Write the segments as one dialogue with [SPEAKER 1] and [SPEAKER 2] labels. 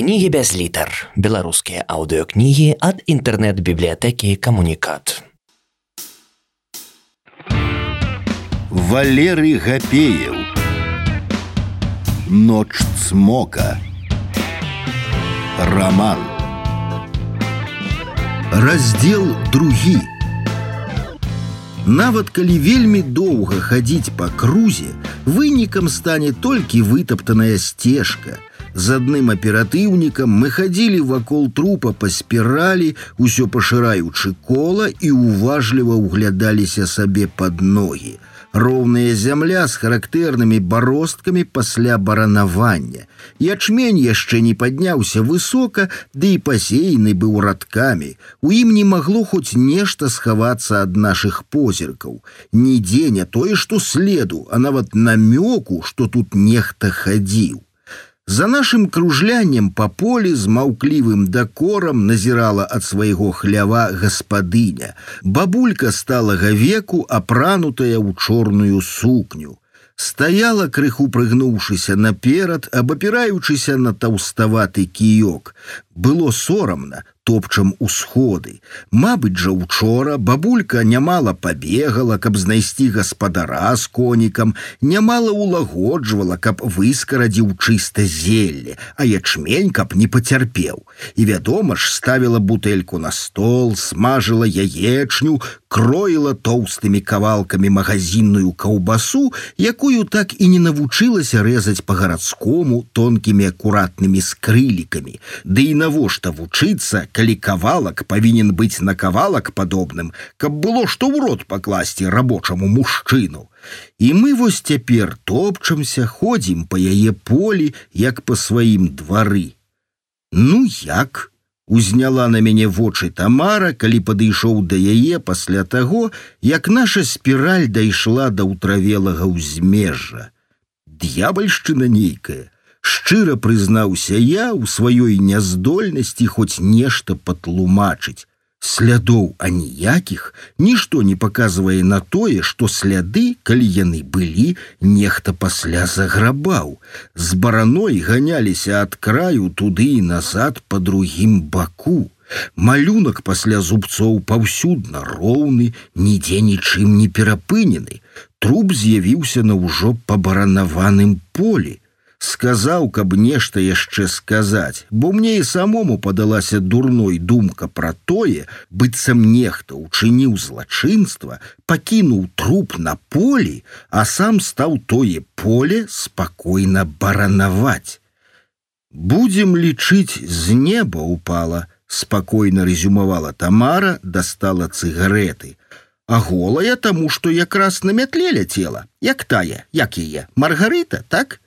[SPEAKER 1] Кнігі без літар. Беларускія аўдыёкнігі ад інтэрнэт-бібліятэкі камунікат.
[SPEAKER 2] Валерый Гапеев Ночь цмока Роман Раздел другі Нават калі вельмі доўга хадзіць па крузе, вынікам стане толькі вытаптаная сцежка – з адным аператыўнікам мы хадзілі вакол трупа па спіралі, усё пашыраючы кола і уважліва ўглядаліся сабе пад ногі. Роўная зямля з характэрнымі баросткамі пасля баранавання. Ячмень яшчэ не падняўся высока, ды і пасеяны быў радкамі. У ім не магло хоць нешта схавацца ад нашых позіркаў. Нідзе не тое, што следу, а нават намёку, што тут нехта хадзіў. За нашим кружляннем по полі з маўклівым дакорам назірала ад свайго хлява гаспадыня. Бабулька сталага веку, апранутая ў чорную сукню. Стаяла крыху прыгнуўшыся наперад, абапіраючыся на таўставаты кіёк. Было сорамна, топчам усходы. Мабыць жа учора бабулька нямала пабегала, каб знайсці гаспадара з конікам, нямала улагоджвала, каб выскарадзіў чыста зелле, а ячмень каб не пацярпеў. І вядома ж, ставіла бутэльку на стол, смажыла яечню, кроіла тоўстымі кавалкамі магазинную каўбасу, якую так і не навучылася рэзаць па-гарадскому тонкімі акуратнымі скрылікамі. Ды і навошта вучыцца, калі кавалак павінен быць на кавалак падобным, каб было што ў рот пакласці рабочаму мужчыну. І мы вось цяпер топчамся, ходзім па яе полі, як па сваім двары. Ну як? Узняла на мяне вочы тамара, калі падышоў да яе пасля таго, як наша спіраль дайшла да ўтравелага ўзмежжа. Д'ябальшчына нейкая, шчыра прызнаўся я ў сваёй няздольнасці хоць нешта патлумачыць. Слядоў аніякіх нішто не паказвае на тое, што сляды, калі яны былі, нехта пасля заграбаў. З бараной ганяліся ад краю туды і назад па другім баку. Малюнак пасля зубцоў паўсюдна роўны, нідзе нічым не перапынены. Труп з'явіўся на ўжо пабаранаваным полі сказаў, каб нешта яшчэ сказаць, бо мне і самому падалася дурной думка пра тое, быццам нехта учыніў злачынства, пакінуў труп на полі, а сам стаў тое поле спакойна баранаваць. Будзем лічыць, з неба упала, спакойна резюмавала Тамара, дастала цыгареты. А голая таму, што якраз на мятле ляцела, як тая, як яе, Маргарыта, так?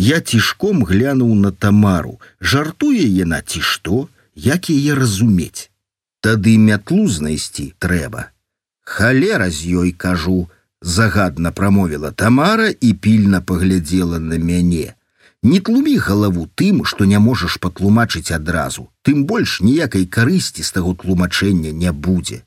[SPEAKER 2] Я цішком глянуў на тамару, жартуе яна ці што, як яе разумець. Тады мятлу знайсці трэба. Халера з ёй кажу, загадна прамовіла тамара і пільна паглядзела на мяне. Не тлумі галаву тым, што не можаш патлумачыць адразу, тым больш ніякай карысці з таго тлумачэння не будзе.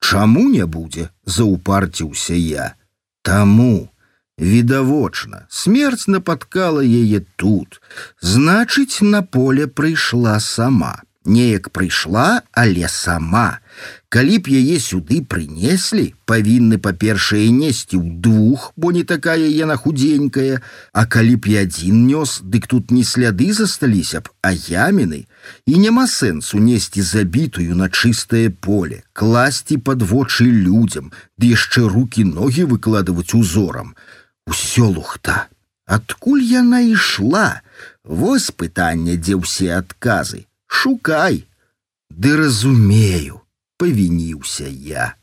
[SPEAKER 2] Чаму не будзе, заўпарціўся я. Таму, Відавочна, смерць напаткала яе тут. Значыць, на поле прыйшла сама. Неяк прыйшла, але сама. Калі б яе сюды прынеслі, павінны па-першае несці ў двух, бо не такая яна худзенькая, А калі б і адзін нёс, дык тут не сляды засталіся б, а яміны. І няма сэнсу несці забітую на чыстае поле, класці пад вочы людзям, ды яшчэ руки ногі выкладваць узорам усё лухта. Адкуль яна ішла? Вось пытанне, дзе ўсе адказы. Шукай. Ды разумею, павініўся я.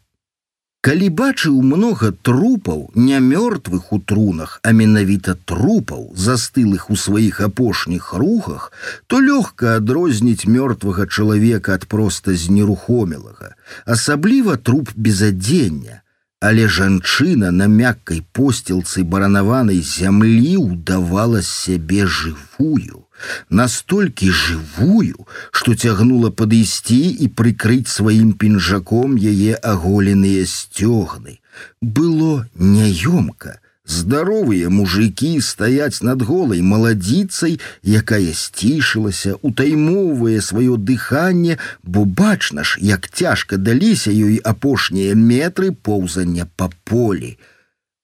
[SPEAKER 2] Калі бачыў многа трупаў, не мёртвых у трунах, а менавіта трупаў, застылых у сваіх апошніх рухах, то лёгка адрозніць мёртвага чалавека ад проста знерухомелага, асабліва труп без адзення, Але жанчына на мяккай посцілцы баранаванай зямлі ўдавала сябе жывую, настолькі жывую, што цягнула падысці і прыкрыць сваім пінжаком яе аголеныя сцёгны. Было няёмка, Здаровыя мужики стаяць над голай маладзіцай, якая сцішылася, утаймоўвае сваё дыханне, бо бачна ж, як цяжка даліся ёй апошнія метры поўзання па полі.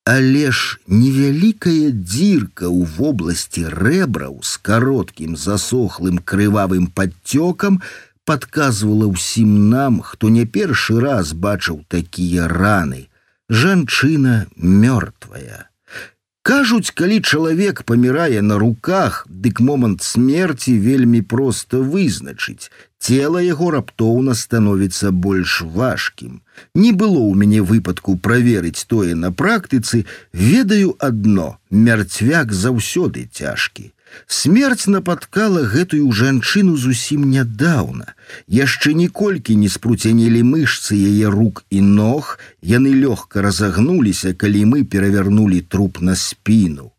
[SPEAKER 2] Але ж невялікая дзірка ў вобласці рэбраў з кароткім засохлым крывавым падцёкам падказвала ўсім нам, хто не першы раз бачыў такія раны. Жанчына мёртвая. Кажуць, калі чалавек памірае на руках, дык момант смерці вельмі проста вызначыць. Цела яго раптоўна становіцца больш важкім. Не было ў мяне выпадку праверыць тое на практыцы, ведаю адно: мярцвяк заўсёды цяжкі. Смерць напаткала гэтую жанчыну зусім нядаўна. Яшчэ ніколькі не спруцянелі мышцы яе рук і ног, яны лёгка разагнуліся, калі мы перавярнулі труп на спіну.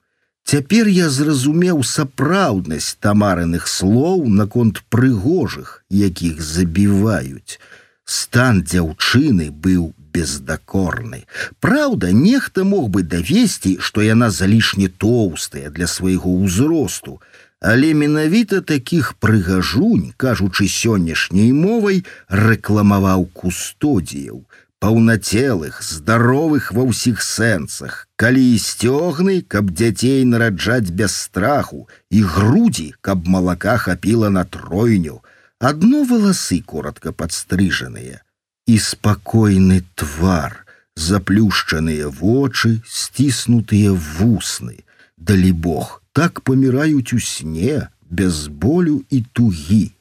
[SPEAKER 2] Цяпер я зразумеў сапраўднасць тамарыных слоў наконт прыгожых, якіх забіваюць. Стан дзяўчыны быў бездакорны. Праўда, нехта мог бы давесці, што яна залішне тоўстая для свайго ўзросту, але менавіта такіх прыгажунь, кажучы сённяшняй мовай, рэкламаваў кустодзіяў, паўнацелых, здаровых ва ўсіх сэнсах, калі і сцёгны, каб дзяцей нараджаць без страху, і грудзі, каб малака хапіла на тройню, адно валасы коротко падстрыжаныя і спакойны твар, заплюшчаныя вочы, сціснутыя вусны. Далі Бог, так паміраюць у сне, без болю і тугі.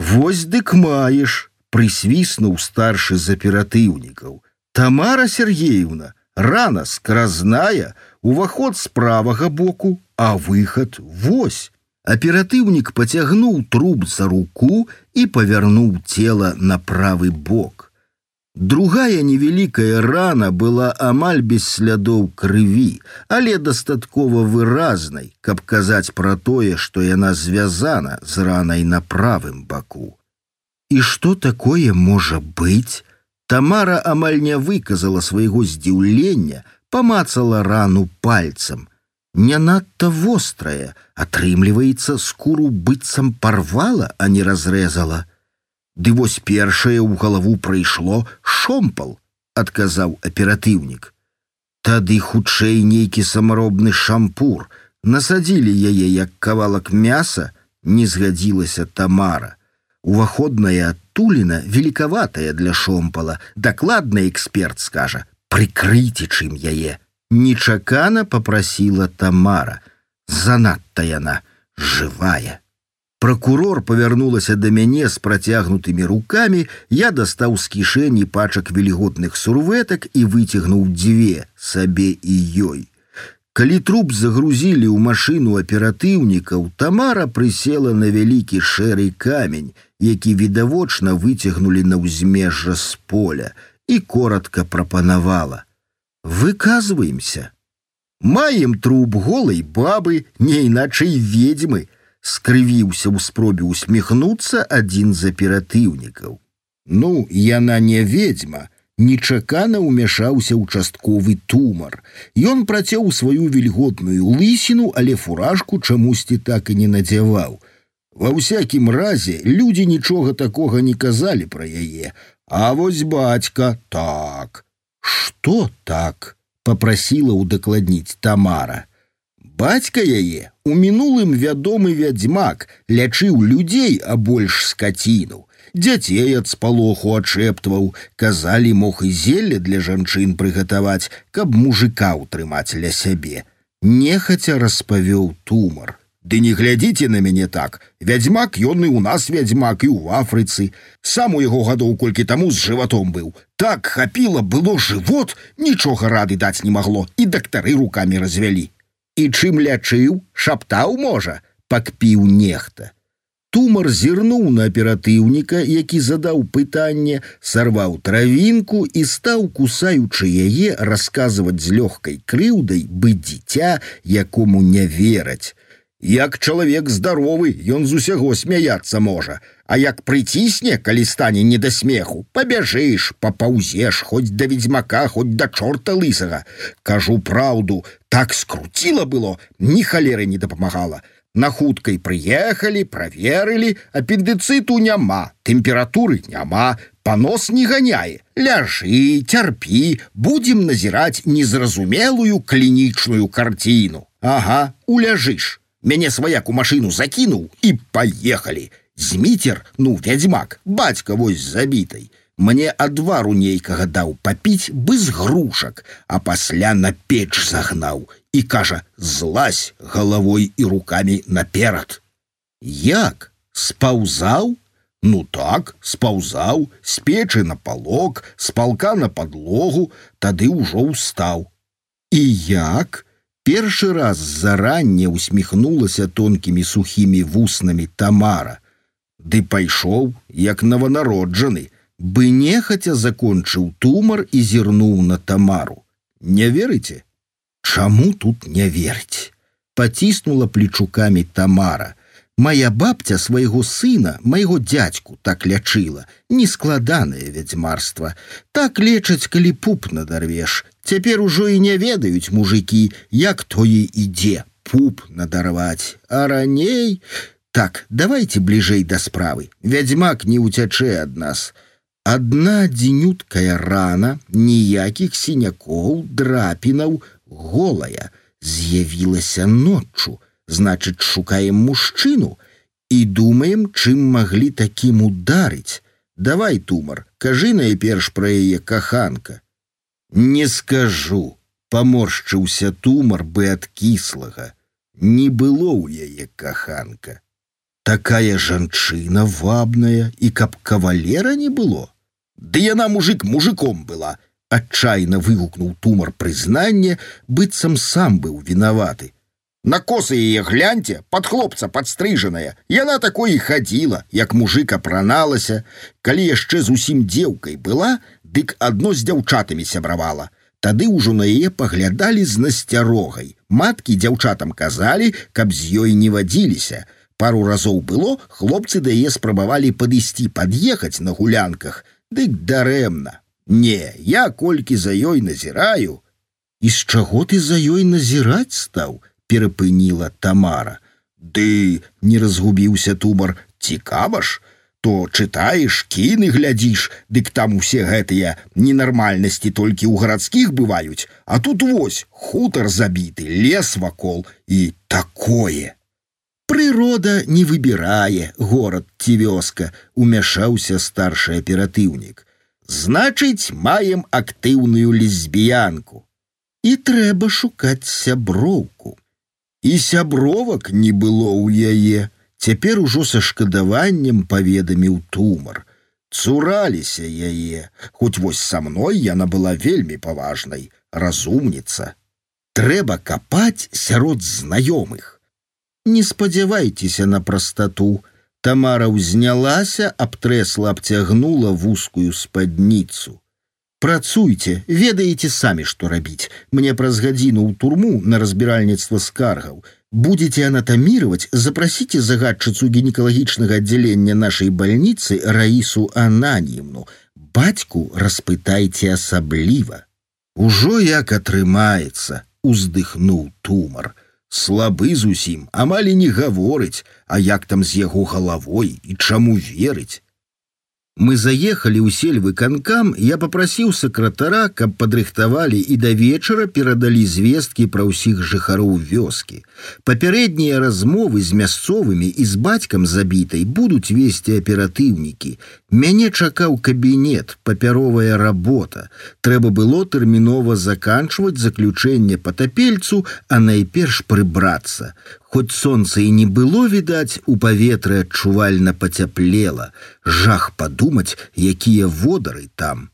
[SPEAKER 2] Вось дык маеш, прысвіснуў старшы з аператыўнікаў. Тамара Сергеевна, рана скразная, уваход з правага боку, а выхад вось. Аператыўнік пацягнуў труп за руку і павярнуў цела на правы бок. Другая невялікая рана была амаль без слядоў крыві, але дастаткова выразнай, каб казаць пра тое, што яна звязана з ранай на правым баку. І што такое можа быць? Тамара амаль не выказала свайго здзіўлення, памацала рану пальцам. Не надта вострая, атрымліваецца, скуру быццам парвала, а не разрэзала. Ды вось першае ў галаву прыйшло шомпал, адказаў аператыўнік. Тады хутчэй нейкі самаробны шампур, насадзілі яе як кавалак мяса, не згадзілася тамара. Уваходная адтуліна великаватая для шомпала, дакладны эксперт скажа: прыкрыйце чым яе. Нечакана попрасіла тамара. Занадта яна жывая. Прокурор павярнулася да мяне з працягнутымі рукамі, я дастаў з кішэні пачак веліготных сурветак і выцягнуў дзве сабе і ёй. Калі труп загрузілі ў машыну аператыўнікаў, Тамара прысела на вялікі шэры камень, які відавочна выцягнулі на ўзмежжа з поля і коротко прапанавала: « Выказваемся. Маем труп голай бабы, не іначай ведьмы, скрывіўся ў спробе усміхнуцца адзін з аператыўнікаў. Ну, яна не ведьма, нечакана ўмяшаўся участковы тумар. Ён працёў сваю вільготную лысіну, але фуражку чамусьці так і не надзяваў. Ва ўсякім разе людзі нічога такога не казалі пра яе, А вось бацька так. Што так? попрасіла ўдакладніць Тамара. Бацька яе у мінулым вядомы вядзьмак лячыў людзей, а больш скаціну. Дзяцей ад спалоху адчэптваў, казалі мог і зелля для жанчын прыгатаваць, каб мужика ўтрымаць ля сябе. Нехаця распавёў тумар. Ды не глядзіце на мяне так. Вядзьмак ён і у нас вядзьмак і ў Афрыцы. Сам у яго гадоў колькі таму з жыватом быў. Так хапіла было жывот, нічога рады даць не магло, і дактары руками развялі і чым лячыў, шаптаў можа, пакпіў нехта. Тумар зірнуў на аператыўніка, які задаў пытанне, сарваў травінку і стаў кусаючы яе расказваць з лёгкай крыўдай быць дзіця, якому не вераць. Як чалавек здаровы, ён з усяго смяяцца можа, А як прыцісне, калі стане не да смеху, пабяжыш, папаўзеш, хоць да ведзьмака, хоць да чорта лысага. Кажу праўду, так скруціла было, ні халеры не дапамагала. На хуткай прыехалі, праверылі, апендыцыту няма, тэмпературы няма, панос не ганяе. Ляжы, цярпі, будзем назіраць незразумелую клінічную карціну. Ага, уляжыш. Мяне сваяк у машыну закінуў і паехалі. Зміцер, ну вядзьмак, бацька вось забітай. Мне адвару нейкага даў папіць бы з грушак, а пасля на печ загнаў і кажа: злазь галавой і руками наперад. Як спаўзаў? Ну так, спаўзаў, з печы на палок, з палка на падлогу, тады ўжо ўстаў. І як? Першы раз заранне усміхнулася тонкімі сухімі вуснамі Тамара ды пайшоў як новонароджаны бы нехаця закончыў тумар і зірнуў на тамару не верыце чаму тут не верць паціснула плечукамі тамара моя бабця свайго сына майго дядзьку так лячыла нескладанае вядзьмарства так лечаць калі пуп надарвеш цяпер ужо і не ведаюць мужикі як тое ідзе пуп надарваць а раней Так, давайте бліжэй да справы. Вядзьмак не ўцячэ ад нас. Адна дзенюткая рана, ніякіх сінякоў, драпінаў, голая, з'явілася ноччу, значыць, шукаем мужчыну і думаем, чым маглі такім ударыць. Давай, тумар, кажы найперш пра яе каханка. Не скажу, паморшчыўся тумар бы ад кіслага. Не было ў яе каханка такая жанчына вабная і каб кавалера не было Ды яна мужик мужиком была адчайна выгукнуў тумар прызнання быццам сам быў вінаваты на косы яе гляньте под хлопца подстрыжаная яна такой і хадзіла як мужик апраналася калі яшчэ зусім дзеўкай была дык адно з дзяўчатамі сябравала тады ўжо на яе паглядалі з насцярогай маткі дзяўчатам казалі каб з ёй не вадзіліся пару разоў было хлопцы да яе спрабавалі падысці пад'ехаць на гулянках дык дарэмна не я колькі за ёй назіраю і з чаго ты за ёй назіраць стаў Перапыніла тамара ды не разгубіўся тумар цікава ж то чытаеш кіны глядзіш дык там усе гэтыя ненармальнасці толькі ў гарадскіх бываюць а тут вось хутар забіты лес вакол і такое Прырода не выбірае горад ці вёска, умяшаўся старшы аператыўнік. Значыць, маем актыўную лесбіянку. І трэба шукаць сяброўку. І сябровак не было ў яе. Цяпер ужо са шкадаваннем паведаміў тумар. Цураліся яе, хоць вось са мной яна была вельмі паважнай, разумніца. Трэба капаць сярод знаёмых. Не спадзявайцеся на прастату. Тамара ўзнялася, абтрэсла абцягнула вузкую спадніцу. Працуйце, ведаеце самі, што рабіць. Мне праз гадзіну ў турму на разбіральніцтва скаргаў. Будете анатамировать, запросите загадчыцу гінекалагічнага аддзялення нашай бальніцы Раісу Ананіемну. Бацьку распытайце асабліва. Ужо як атрымаецца, уздыхнуў тумар слабы зусім амаль не гаворыць а як там з яго галавой і чаму верыць Мы заехалі ў сельвы канкам, я попрасіў сакратара, каб падрыхтавалі і да вечара перадалі звесткі пра ўсіх жыхароў вёскі. Папярэднія размовы з мясцовымі і з бацькам забітай будуць весці аператыўнікі. Мяне чакаў кабінет, папяровая работа. Трэба было тэрмінова заканчваць заключэнне патапельцу, а найперш прыбрацца. Хоць сонца і не было відаць, у паветры адчувальна пацяплела, жах падумаць, якія водары там.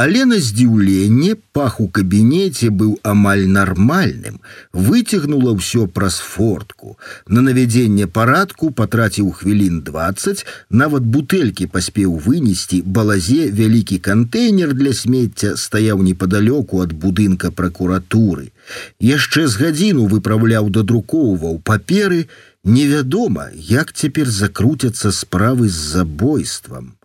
[SPEAKER 2] Але на здзіўленне пах у кабінеце быў амаль нармальным, выцягнула ўсё праз фортку. На навядзенне парадку патраціў хвілін 20, нават бутэлькі паспеў вынесці, балазе вялікі кантэйнер для смецця стаяў непадалёку ад будынка пракуратуры. Яшчэ з гадзіну выпраўляў дадрукоўваў паперы, невядома, як цяпер закруцяцца справы з забойствам.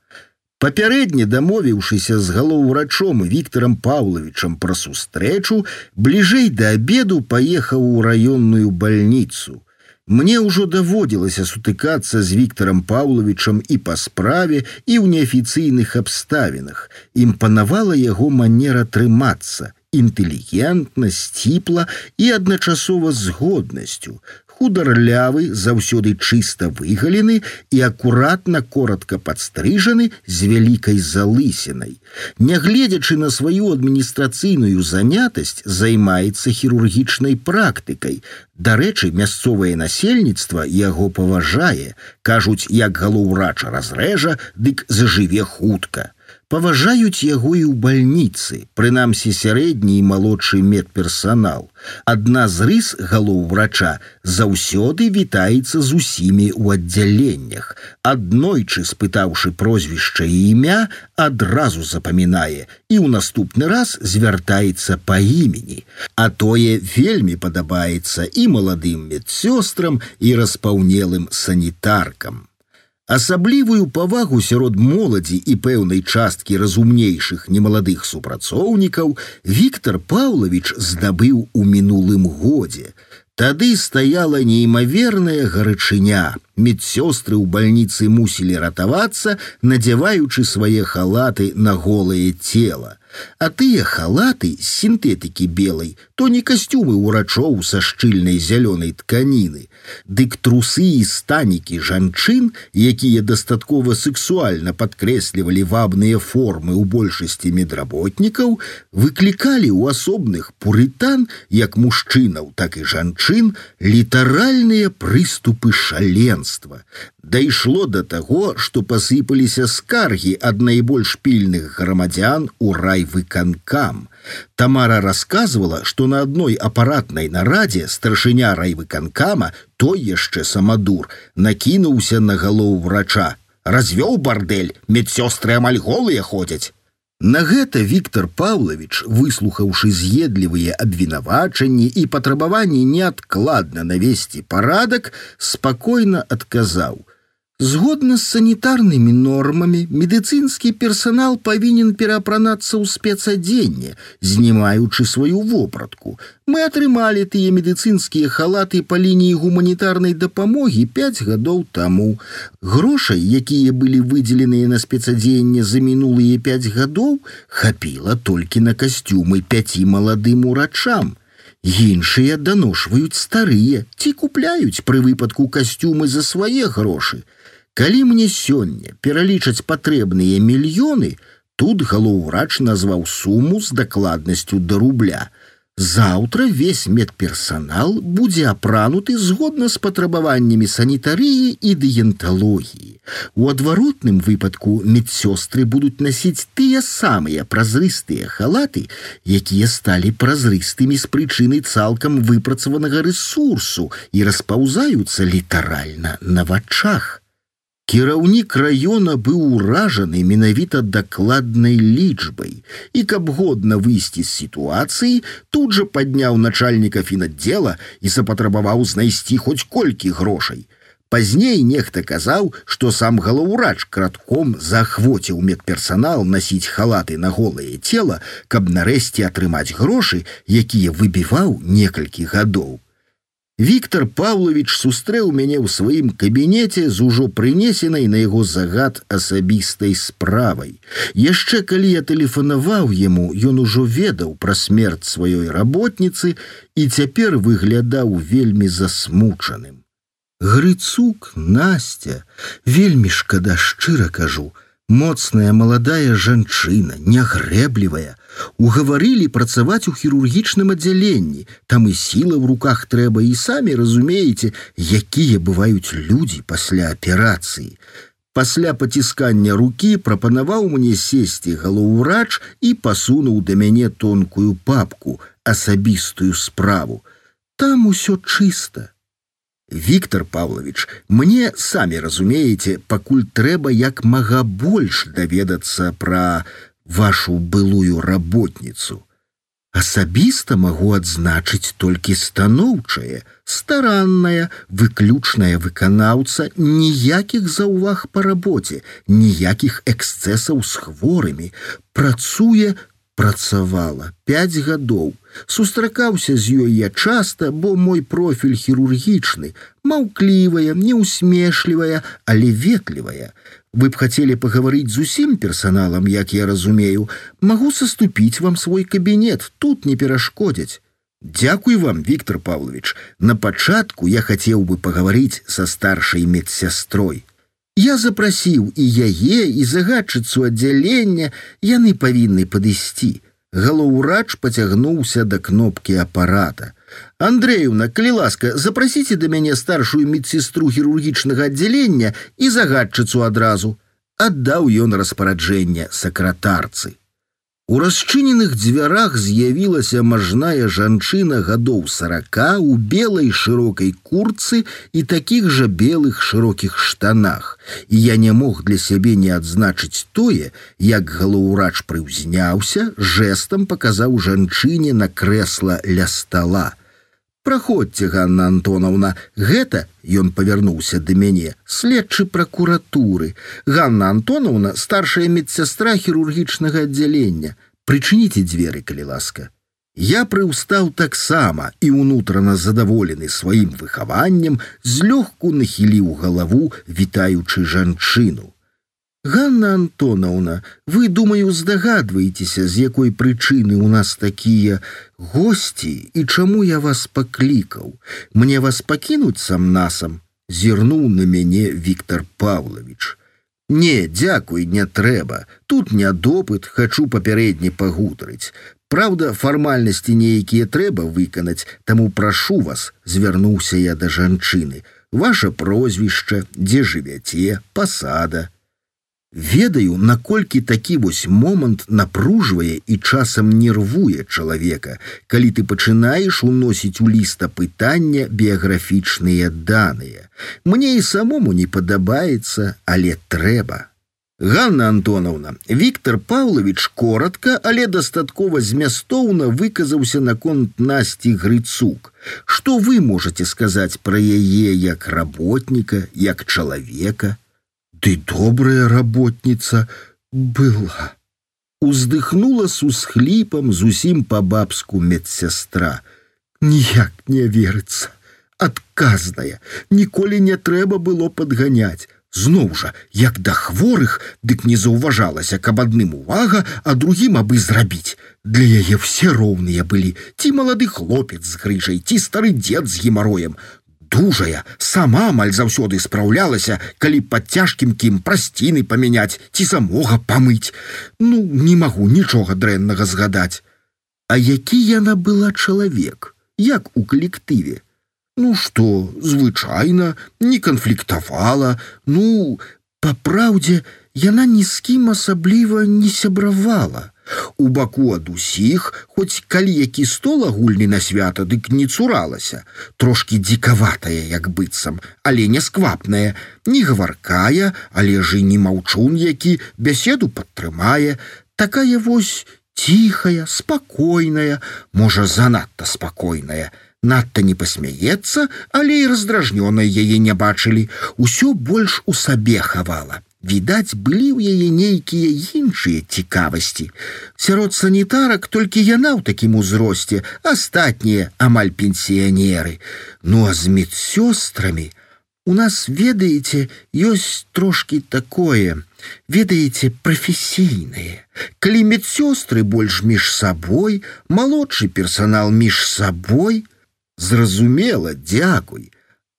[SPEAKER 2] Папярэдне дамовіўшыся з галоўрачом Віктором Павловичам пра сустрэчу, бліжэй да обеду паехаў у раённую больніцу. Мне ўжо даводзілася сутыкацца з Віктором Павловичам і па справе і ў неафіцыйных абставінах. Імпанавала яго манера трымацца, інтэлігентна, сціпла і адначасова з годнасцю Хударлявы заўсёды чыста выгалены і акуратна коротко падстрыжаны з вялікай залысінай. Нягледзячы на сваю адміністрацыйную занятасць займаецца хірургічнай практыкай. Дарэчы, мясцовае насельніцтва яго паважае, кажуць, як галоўрача разрэжа, дык зажыве хутка паважаюць яго і ў бальніцы, прынамсі сярэдні і малодшы медперсанал. Адна з рыс галоў врача заўсёды вітаецца з усімі ў аддзяленнях. Аднойчы спытаўшы прозвішча і імя, адразу запамінае і ў наступны раз звяртаецца па імені. А тое вельмі падабаецца і маладым медсёстрам і распаўнелым санітаркам. Асаблівую павагу сярод моладзі і пэўнай часткі разумнейшых немаладых супрацоўнікаў Віктор Паўлович здабыў у мінулым годзе. Тады стаяла неймаверная гарачыня. Медсёстры ў бальніцы мусілі ратавацца, надзяваючы свае халаты на голае цело. А тыя халаты з сінтэтыкі белай, то не касцюмы ўрачоў са шчыльнай зялёнай тканіны. Дык трусы і станікі жанчын, якія дастаткова сексуальна падкрэслівалі вабныя формы ў большасці медработнікаў, выклікалі ў асобных пурытан, як мужчынаў, так і жанчын, літаральныя прыступы шаленства. Дайшло да таго, што пасыпаліся скаргі ад найбольш пільных грамадзян у райвыканкам. Тамара рассказывала, што на адной апаратнай нарадзе старшыня райвыканкама, той яшчэ самадур, накінуўся на галоў врача. Развёў бардэль, медсёстры амаль голыя ходзяць. На гэта Віктор Павлович, выслухаўшы з'едлівыя абвінавачанні і патрабаванні неадкладна навесці парадак, спакойна адказаў: Згодна з санітарнымі нормамі медыцынскі персанал павінен пераапранацца ў спецадзенне, знімаючы сваю вопратку. Мы атрымалі тыя медыцынскія халаты па лініі гуманітарнай дапамогі 5 гадоў таму. Грошай, якія былі выдзеленыя на спецадзенне за мінулыя 5 гадоў, хапіла толькі на касцюмы пяці маладым урачам. Іншыя даношваюць старыя ці купляюць пры выпадку касцюмы за свае грошы. Калі мне сёння пералічаць патрэбныя мільёны, тут галоўврач назваў суму з дакладнасцю да рубля. Заўтра весь медперсанал будзе апрануты згодна з патрабаваннямі санітарыі і дыенталогіі. У адваротным выпадку медсёстры будуць насіць тыя самыя празрыстыя халаты, якія сталі празрыстымі з прычыны цалкам выпрацаванага рэсурсу і распаўзаюцца літаральна на вачах. Кіраўнік раёна быў уражаны менавіта дакладнай лічбай і каб годна выйсці з сітуацыі, тут жа падняў начальніка фінаддзела і запатрабаваў знайсці хоць колькі грошай. Пазней нехта казаў, што сам галаўрач кратком заахвоціў медперсанал насіць халаты на голае цела, каб нарэшце атрымаць грошы, якія выбіваў некалькі гадоў. Віктор Павлович сустрэў мяне ў сваім кабінеце з ужо прынесенай на яго загад асабістай справай. Яшчэ калі я тэлефанаваў яму, ён ужо ведаў пра смерць сваёй работніцы і цяпер выглядаў вельмі засмучаным. Грыцук, Настя, вельмі шкада шчыра кажу, моцная маладая жанчына, нягрэблівая, угаварылі працаваць у хірургічным аддзяленні, там і сіла ў руках трэба і самі разумееце, якія бываюць людзі пасля аперацыі. Пасля паціскання рукі прапанаваў мне сесці галоўрач і пасунуў да мяне тонкую папку, асабістую справу. Там усё чыста. Віктор Павлович, мне самі разумееце, пакуль трэба як мага больш даведацца пра вашу былую работніцу. Асабіста магу адзначыць толькі станоўчае, старанная, выключная выканаўца ніякіх заўваг па рабоце, ніякіх эксцэсаў з хворымі, працуе працавала пять гадоў сустракаўся з ёй я часта бо мой профіль хірургічны маўклівая неусмешлівая але ветлівая вы б хацелі пагаварыць з усім персаналам як я разумею магу саступіць вам свой кабінет тут не перашкодзяць Дякуй вам Віктор Павлович на пачатку я хацеў бы пагаварыць са старшай медсястрой Я запрасіў і яе і загадчыцу аддзялення яны павінны падысці. Галоўрач пацягнуўся да кнопкі апарата. Андреевна, калі ласка, запрасіце да мяне старшую медсестру хірургічнага аддзялення і загадчыцу адразу. Аддаў ён распараджэнне сакратарцы. У расчыненых дзвярах з'явілася мажная жанчына гадоў сарака у белай шырокай курцы і такіх жа белых шырокіх штанах. І я не мог для сябе не адзначыць тое, як галоўрач прыўзняўся, жэсам паказаў жанчыне на крэсла ля стола. Праходзьце, Ганна Антонаўна, гэта ён павярнуўся да мяне, следчы пракуратуры. Ганна Антонаўна, старшая медсястра хірургічнага аддзялення. Прычыніце дзверы, калі ласка. Я прыўстаў таксама і ўнутрана задаволены сваім выхаваннем, злёгку нахіліў галаву, вітаючы жанчыну. Ганна Антонаўна, вы думаю, здагадваецеся, з якой прычыны ў нас такія госці і чаму я вас паклікаў. Мне вас пакінуць сам насам, зірнуў на мяне Віктор Павлович. Не, дзякуй, не трэба. Тут не допыт, хачу папярэдне пагутарыць. Праўда, фармальнасці нейкія трэба выканаць, таму прашу вас, звярнуўся я да жанчыны. Ваша прозвішча, дзе жывяце, пасада, Ведаю, наколькі такі вось момант напружвае і часам нервуе чалавека, калі ты пачынаеш уносіць у ліста пытання біяграфічныя даныя. Мне і самому не падабаецца, але трэба. Ганна Антоновна, Віктор Павлович коротко, але дастаткова змястоўна выказаўся наконт Насці Грыцук. Што вы можете сказаць пра яе як работніка, як чалавека? ты добрая работница была. Уздыхнула с усхлипом зусім по-бабску медсестра. Ніяк не верыцца. Адказная, ніколі не трэба было падганяць. Зноў жа, як да хворых, дык не заўважалася, каб адным увага, а другім абы зрабіць. Для яе все роўныя былі, ці малады хлопец з грыжай, ці стары дзед з гемароем Дужая сама амаль заўсёды спраўлялася калі пад цяжкім кім прасціны памяняць ці самога памыць. Ну не магу нічога дрэннага згадаць. А які яна была чалавек як у калектыве? Ну что звычайна не канфліктавала ну па праўдзе яна ні з кім асабліва не сябравала У баку ад усіх, хоць калі які стол агульны на свята, дык не цуралася, трошки дзікаватая, як быццам, але не сквапная, не гаваркая, але ж і не маўчун, які бяседу падтрымае, такая вось ціхая, спакойная, можа занадта спакойная. Надта не пасмяецца, але і раздражнёнай яе не бачылі, усё больш у сабе хавала. Відаць, былі ў яе нейкія іншыя цікавасці. Сярод санітарак толькі яна ў такім узросце, астатнія амаль пенсіянеры. Ну а з медсёстрамі у нас ведаеце, ёсць трошки такое, ведаеце прафесійнае. Калі медсёстры больш між сабой, малодшы персанал між сабой, зразумела, дзякуй.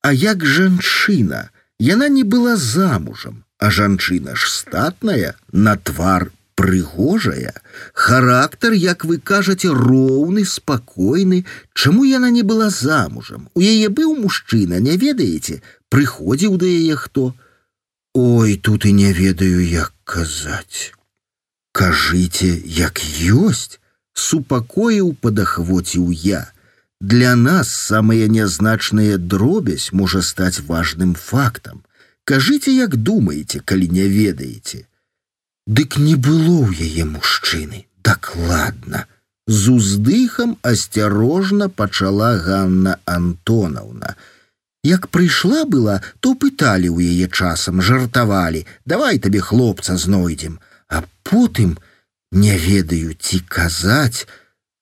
[SPEAKER 2] А як жанчына, яна не была замужам а жанчына ж статная на твар прыгожая характар як вы кажаце роўны спакойны чаму яна не была замужам у яе быў мужчына не ведаеце прыходзіў да яе хто Ой, тут і не ведаю, як казаць. Кажыце, як ёсць, супакоіў падахвоціў я. Для нас самая нязначная дробязь можа стаць важным фактам. Кажыце, як думаеце, калі не ведаеце. Дык не было ў яе мужчыны, дакладна. З уздыхам асцярожна пачала Ганна Антонаўна. Як прыйшла была, то пыталі ў яе часам, жартавалі: давай табе хлопца знойдзем, а потым, не ведаю ці казаць,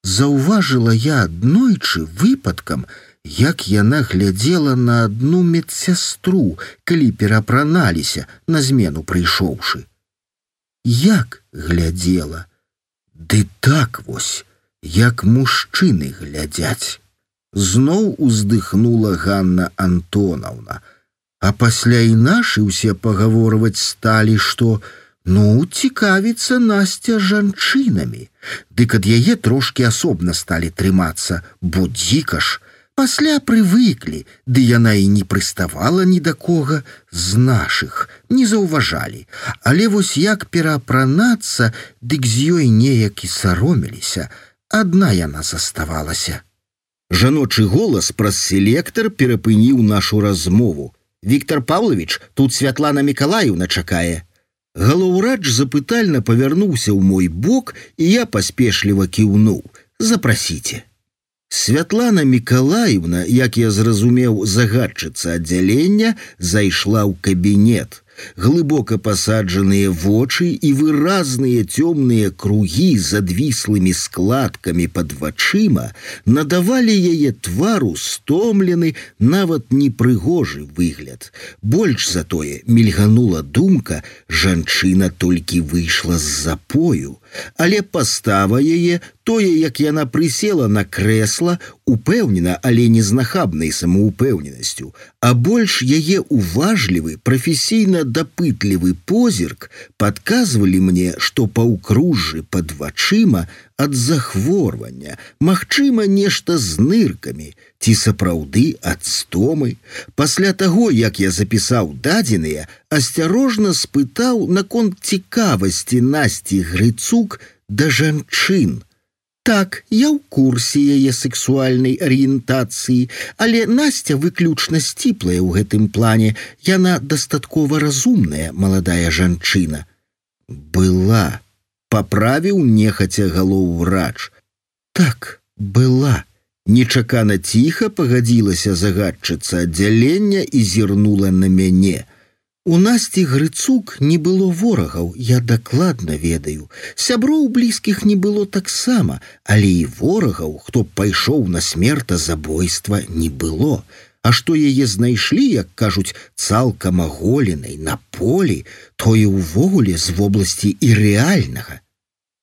[SPEAKER 2] заўважыла я аднойчы выпадкам, як яна глядзела на одну медсястру, калі перапраналіся на змену прыйшоўшы. Як глядзела, Ды так вось, як мужчыны глядзяць зноў уздыхнула Ганна Антонаўна. А пасля і нашы ўсе пагаворваць сталі, што ну цікавіцца насця жанчынамі. Дык ад яе трошки асобна сталі трымацца, бо дзіка ж, пасля прывыклі, ды яна і не прыставала ні да кога з нашых, не заўважалі. Але вось як пераапранацца, дык з ёй неяк і сароміліся, адна яна заставалася. Жаночы голас праз селектар перапыніў нашу размову. Віктор Павлович, тут святлана Миколаевна чакае. Галоўрач запытальна павярнуўся ў мой бок, і я паспешліва кіўнуў: запрасіце. Святлана Миколаевна, як я зразумеў загадчыца аддзялення, зайшла ў кабінет глыбока пасаджаныя вочы і выразныя цёмныя кругі з адвіслымі складкамі под вачыма надавалі яе твару стомлены нават непрыгожы выгляд. Больш затое мільганула думка, жанчына толькі выйшла з запою, але пастава яе тое, як яна прысела на крэсла, упэўнена, але не з нахабнай самаупэўненасцю, а больш яе уважлівы, прафесійна дапытлівы позірк падказвалі мне, што паўкружжы пад вачыма ад захворвання, магчыма, нешта з ныркамі, ці сапраўды ад стомы. Пасля таго, як я запісаў дадзеныя, асцярожна спытаў наконт цікавасці насці грыцук да жанчын. Так, я ў курсе яе сексуальнай арыентацыі, але Настя выключна сціплая ў гэтым плане, яна дастаткова разумная маладая жанчына. Была, паправіў нехаця галоў врач. Так, была. Нечакана ціха пагадзілася загадчыца аддзялення і зірнула на мяне. У насці грыцук не было ворагаў, я дакладна ведаю. Сяброў блізкіх не было таксама, але і ворагаў, хто пайшоў на смерта забойства не было. А што яе знайшлі, як кажуць, цалкам аголенай на полі, тое ўвогуле з вобласці і рэальнага.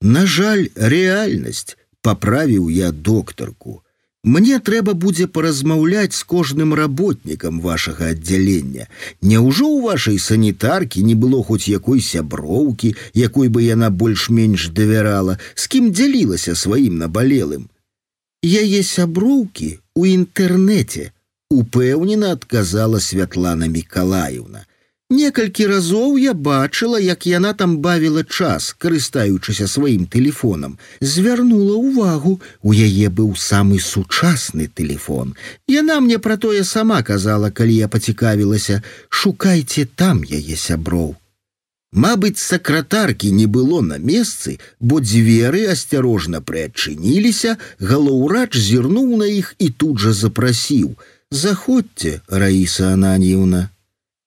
[SPEAKER 2] На жаль, рэальнасць паправіў я доктарку. Мне трэба будзе паразмаўляць з кожным работнікам вашага аддзялення. Няўжо ў вашай санітаркі не было хоць якой сяброўкі, якой бы яна больш-менш давярала, з кім дзялілася сваім набалелым. Яе сяброўкі у інтэрнэце упэўнена адказала Святлана Миколаевна. Некалькі разоў я бачыла, як яна там бавіла час, карыстаючыся сваім тэлефонам, звярнула ўвагу, у яе быў самы сучасны тэлефон. Яна мне пра тое сама казала, калі я пацікавілася, шукайце там яе сяброў. Мабыць, сакратаркі не было на месцы, бо дзверы асцярожна прыадчыніліся, галоўрач зірнуў на іх і тут жа запрасіў: « Заходзьце, Раіса Ананьевна.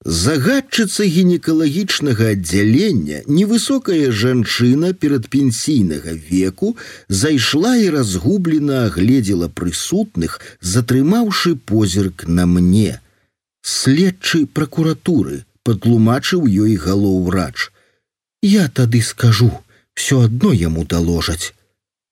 [SPEAKER 2] Загадчыца гінекалагічнага аддзялення невысокая жанчына перадпенсійнага веку зайшла і разгублена агледзела прысутных, затрымаўшы позірк на мне. Следчы пракуратуры патлумачыў ёй галоўрач. Я тады скажу, все адно яму доложаць.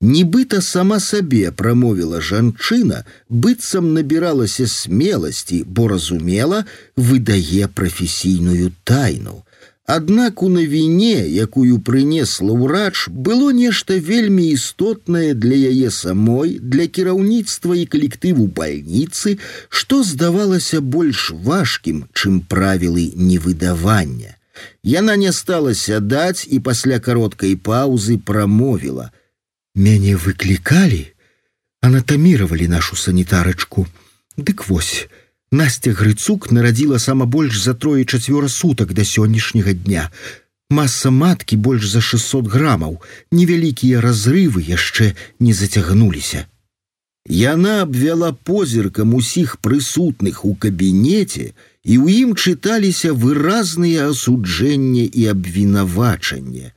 [SPEAKER 2] Нібыта сама сабе прамовіла жанчына, быццам набіралася смеласці, бо разумела, выдае прафесійную тайну. Аднак у навіне, якую прынесла ўрач, было нешта вельмі істотнае для яе самой, для кіраўніцтва і калектыву бальніцы, што здавалася больш важкім, чым правілы невыдавання. Яна не стала сядаць і пасля кароткай паўзы прамовіла: « Мяне выклікалі, анатаміравалі нашу санітарачку. Дык вось, Настя Грыцук нарадзіла сама больш за трое чацвёра сутак да сённяшняга дня. Маса маткі больш за 600 грамаў, невялікія разрывы яшчэ не зацягнуліся. Яна абвяла позіркам усіх прысутных у кабінеце, і ў ім чыталіся выразныя асуджэння і абвінавачанне.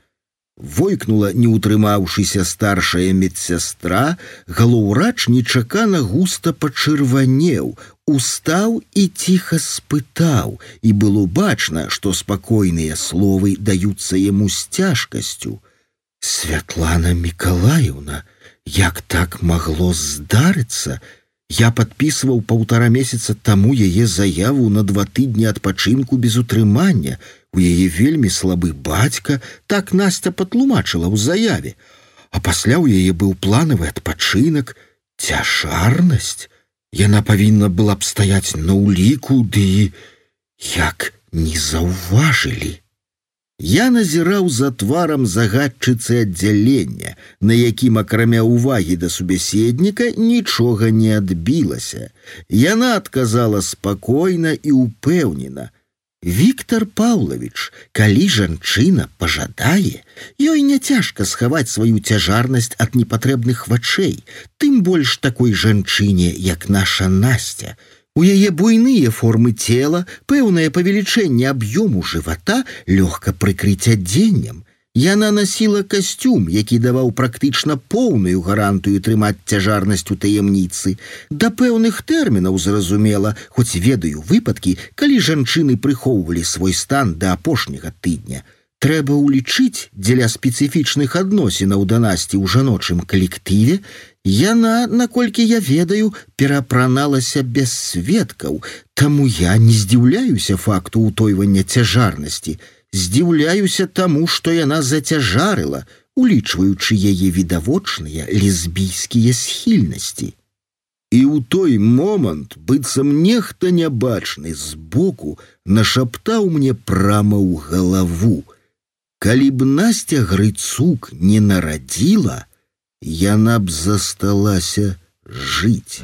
[SPEAKER 2] Войкнула, не ўтрымаўшыся старшая медсястра, галоўрач нечакана густа пачырванеў, устаў і ціха спытаў, і было бачна, што спакойныя словы даюцца яму з цяжкасцю. Святлана Миколаевна, Як так магло здарыцца? Я подписываў полтора месяца таму яе заяву на два тыдні адпачынку без утрымання. У яе вельмі слабы бацька, так Настя патлумачыла ў заяве. А пасля ў яе быў планавы адпачынак, цяжарнасць. Яна павінна была б стаяць на ўліку, ды як не заўважылі. Я назіраў за тварам загадчыцы аддзялення, на якім акрамя ўвагі да субяседніка нічога не адбілася. Яна адказала спакойна і упэўнена: Віктор Паўлович, калі жанчына пажадае, ёй не цяжка схаваць сваю цяжарнасць ад непатрэбных вачэй, тым больш такой жанчыне, як наша Настя, У яе буйныя формы цела, пэўнае павелічэнне аб'ёму жывата лёгка прыкрыць адзеннем. Яна насіла касцюм, які даваў практычна поўную гарантыю трымаць цяжарнасць у таямніцы. Да пэўных тэрмінаў зразумела, хоць ведаю выпадкі, калі жанчыны прыхоўвалі свой стан да апошняга тыдня. Трэба ўлічыць дзеля спецыфічных адносінаў да насці ў жаночым калектыве, яна, наколькі я ведаю, перапраналася без сведкаў, Таму я не здзіўляюся факту ўтойвання цяжарнасці, здзіўляюся таму, што яна зацяжарыла, улічваючы яе відавочныя лесбійскія схільнасці. І ў той момант быццам нехта нябачны збоку нашаптаў мне прама ў галаву, Калі б Настя Грыцук не нарадзіла, яна б засталася жыць.